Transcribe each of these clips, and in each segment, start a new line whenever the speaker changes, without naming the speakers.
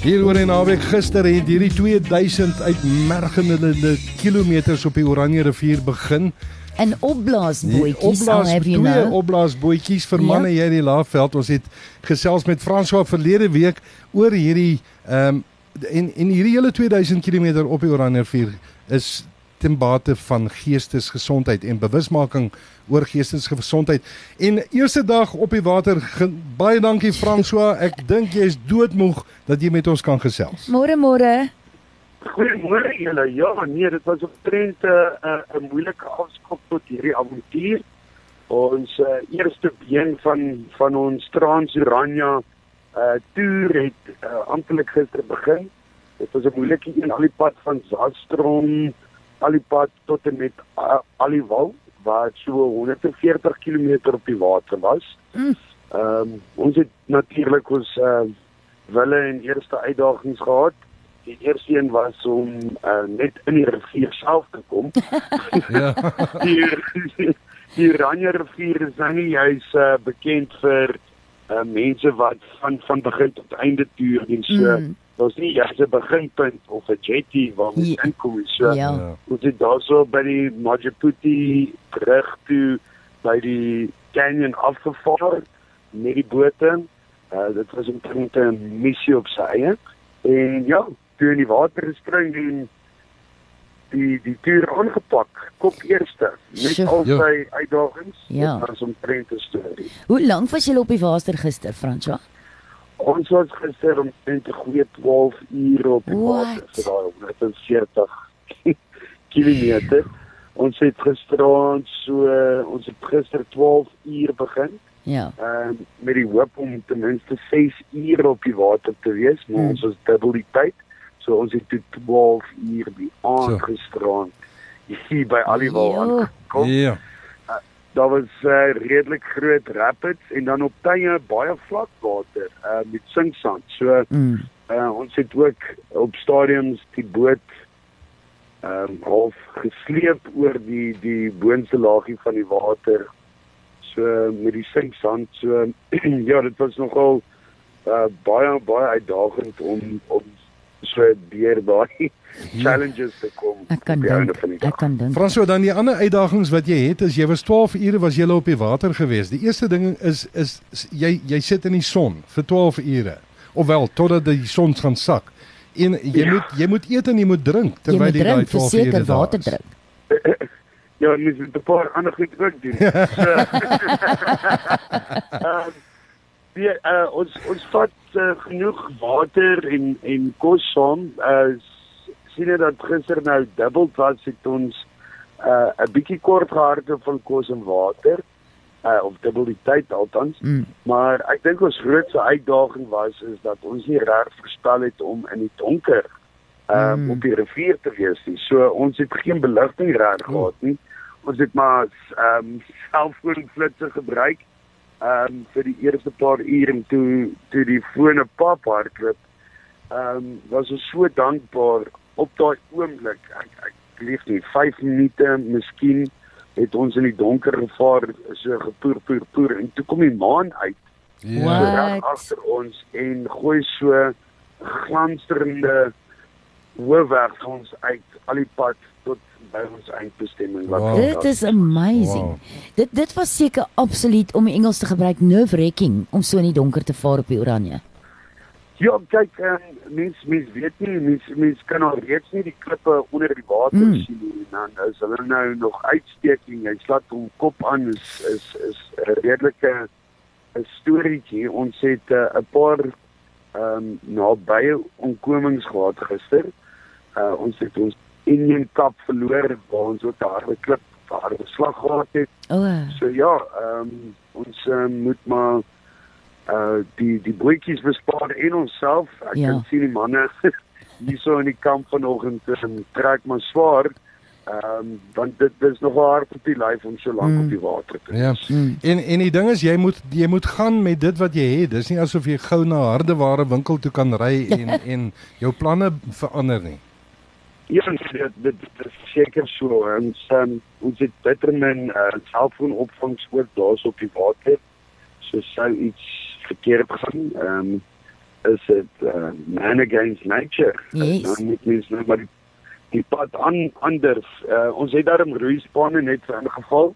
Hier oor en naweek gister het hierdie 2000 uitmergende kilometers op die Oranje rivier begin.
En opblaasbootjies, al
Opblaas
have you
twee opblaasbootjies vir
Ja.
manne hier in die Laagveld. Ons het gesels met François verlede week oor hierdie ehm um, en en hierdie hele 2000 km op die Oranje rivier is ten bate van geestesgesondheid en bewusmaking oor geestesgesondheid. En eerste dag op die water, baie dankie François. Ek dink jy is doodmoeg dat jy met ons kan gesels.
Môre môre.
Goeiemôre julle. Ja, nee, dit was omtrent 'n uh, 'n moeilike afskop tot hierdie avontuur. Ons uh, eerste been van van ons Transurania uh toer het uh, amptelik gister begin. Dit was 'n moeilike een al die pad van Zaadstrom al die pad tot en met uh, Aliwal waar so 140 km op die water was.
Mm.
Ehm um, ons het natuurlik ons uh wille en eerste uitdagings gehad. Die eerste een was om uh, net in die rivier self te kom.
Ja.
die die Ranja rivier is nou nie juis uh, bekend vir uh, mense wat van van begin tot einde toer en so.
Mm.
Daar's nie juis 'n beginpunt of 'n jetty waar ons
Ja.
inkom. So
Ja.
Ons het daarso by die Majuputi brug toe by die canyon afgevaar met die bote. Uh, dit was omtrent 'n missie op sy eie. En ja, toe in die water gespring en die die tuur aangepak, kop eerste met
Sjoe.
al
Ja.
sy uitdagings.
Ja.
Dit was omtrent 'n storie.
Hoe lank was julle op die water gister, François?
Ons was gister omtrent 'n goeie 12 ure op die water vir daai 140 kilometer. Ons het gisteraand so ons het gister 12 uur begin.
Ja.
Ehm met die hoop om ten minste 6 ure op die water te wees, maar
Hmm.
ons was dubbel die tyd. So ons het toe 12 uur die aand
So.
gisteraand hier by Aliwal
Jo.
aangekom.
Ja.
Daar was uh, redelik groot rapids en dan op tye baie vlak water uh, met sinksand. So
Mm.
uh, ons het ook op stadiums die boot ehm um, half gesleep oor die die boonste laagie van die water. So met die sinksand. So ja, dit was nogal uh, baie baie uitdagend om om so deur daai challenges te kom.
Ek kan dink. Ek kan dink.
François, dan die ander uitdagings wat jy het is jy was 12 ure was jy op die water gewees. Die eerste ding is is, is jy jy sit in die son vir 12 ure. Ofwel totdat die son gaan sak. En jy
Ja.
moet jy moet eet en jy moet drink
Jy
terwyl
moet
jy daai
drink,
12 ure
verseker
daar
water
is.
drink.
Ja, mens moet 'n paar ander goed ook doen. So, um, die, uh, ons ons vat uh, genoeg water en en kos saam. Uh, s- sien jy dat gister nou dubbel was het ons uh, 'n bietjie kort gehardloop van kos en water. Uh, of dubbel die tyd althans.
Mm.
Maar ek dink ons grootste uitdaging was is dat ons nie reg voorspel het om in die donker um,
Mm.
op die rivier te wees nie. So ons het geen beligting reg gehad nie. Ons het maar ehm um, selfoonflitsse gebruik ehm um, vir die eerste paar ure en toe toe die fone pap hardloop. Ehm um, was ons so dankbaar op daai oomblik. Ek ek lief nie 5 minute miskien het ons in die donker gevaar so gepoer poer poer en toe kom die maan uit
Ja.
So reg agter ons en gooi so glansterende hoofweg vir ons uit al die pad tot by ons eindbestemming wat
Wow.
Dit is amazing.
Wow.
Dit dit was seker absoluut om die Engels te gebruik nerve-wracking om so in die donker te vaar op die Oranje.
Ja, kyk, um, mens mens weet nie, mens mens kan al reeds nie die klippe onder die water
Mm.
sien nie. Dan is hulle nou nog uitsteking. Hy slat hom kop aan is is is 'n redelike 'n storieetjie. Ons het uh, 'n paar ehm um, nabye onkomings gehad gister. Uh ons het ons Indian Cup verloor waar ons ook 'n harde klip, harde slag gehad het.
O, oh,
So ja, ehm um, ons um, moet maar uh die die bootjies bespaar en onsself. Ek
Ja.
ja. kan sien die manne hierso in die kamp vanoggend en trek maar swaar. Ehm um, want dit dis nogal hard op die lyf om so lank
Mm.
op die water te
Ja.
wees.
mm.
En en die ding is jy moet jy moet gaan met dit wat jy het. Dis nie asof jy gou na 'n hardeware winkel toe kan ry en en jou planne verander nie.
Ja, nee, dit dit, dit is seker so. Ons um, ons het bittermin uh, selfoonopvangs ook daarso op die water. So sou iets verkeerd gaan. Ehm um, is dit uh, man against nature.
Yes.
Dan moet mens nou maar die, die pad aan anders. Uh, ons het daarom roeispanne net vir ingeval,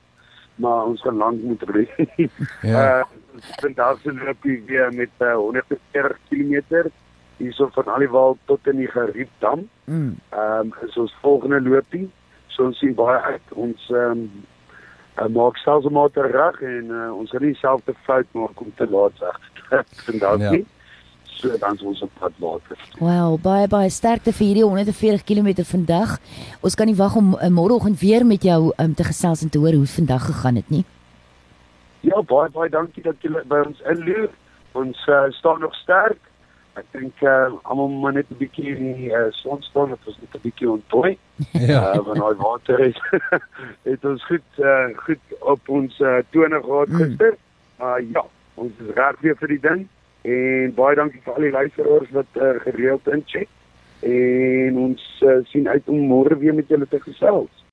maar ons gaan lank moet roei.
Ja.
Uh vandag se loop weer met uh, 140 km hierso van Aliwal tot in die Geriepdam.
Mm.
Ehm um, is ons volgende loopie. So ons sien baie uit. Ons ehm um, uh, maak selfs maar reg en uh, ons nie dieselfde fout maak om te laat weg. vandag
Ja.
ja. nie. So dan is ons op pad later.
Wow, baie baie sterkte vir hierdie 140 km vandag. Ons kan nie wag om uh, môreoggend weer met jou um, te gesels en te hoor hoe vandag gegaan het nie.
Ja, baie baie dankie dat julle by ons inloer. Ons uh, staan nog sterk. Ek dink uh, almal moet net 'n bietjie in die uh, son staan of ons net 'n bietjie onttooi.
Ja.
Uh, want daai water het het ons goed uh, goed op ons uh, tone gehad
Mm.
gister. Uh, ja, ons is reg weer vir die ding en baie dankie vir al die luisteraars wat uh, gereeld incheck. En ons uh, sien uit om môre weer met julle te gesels.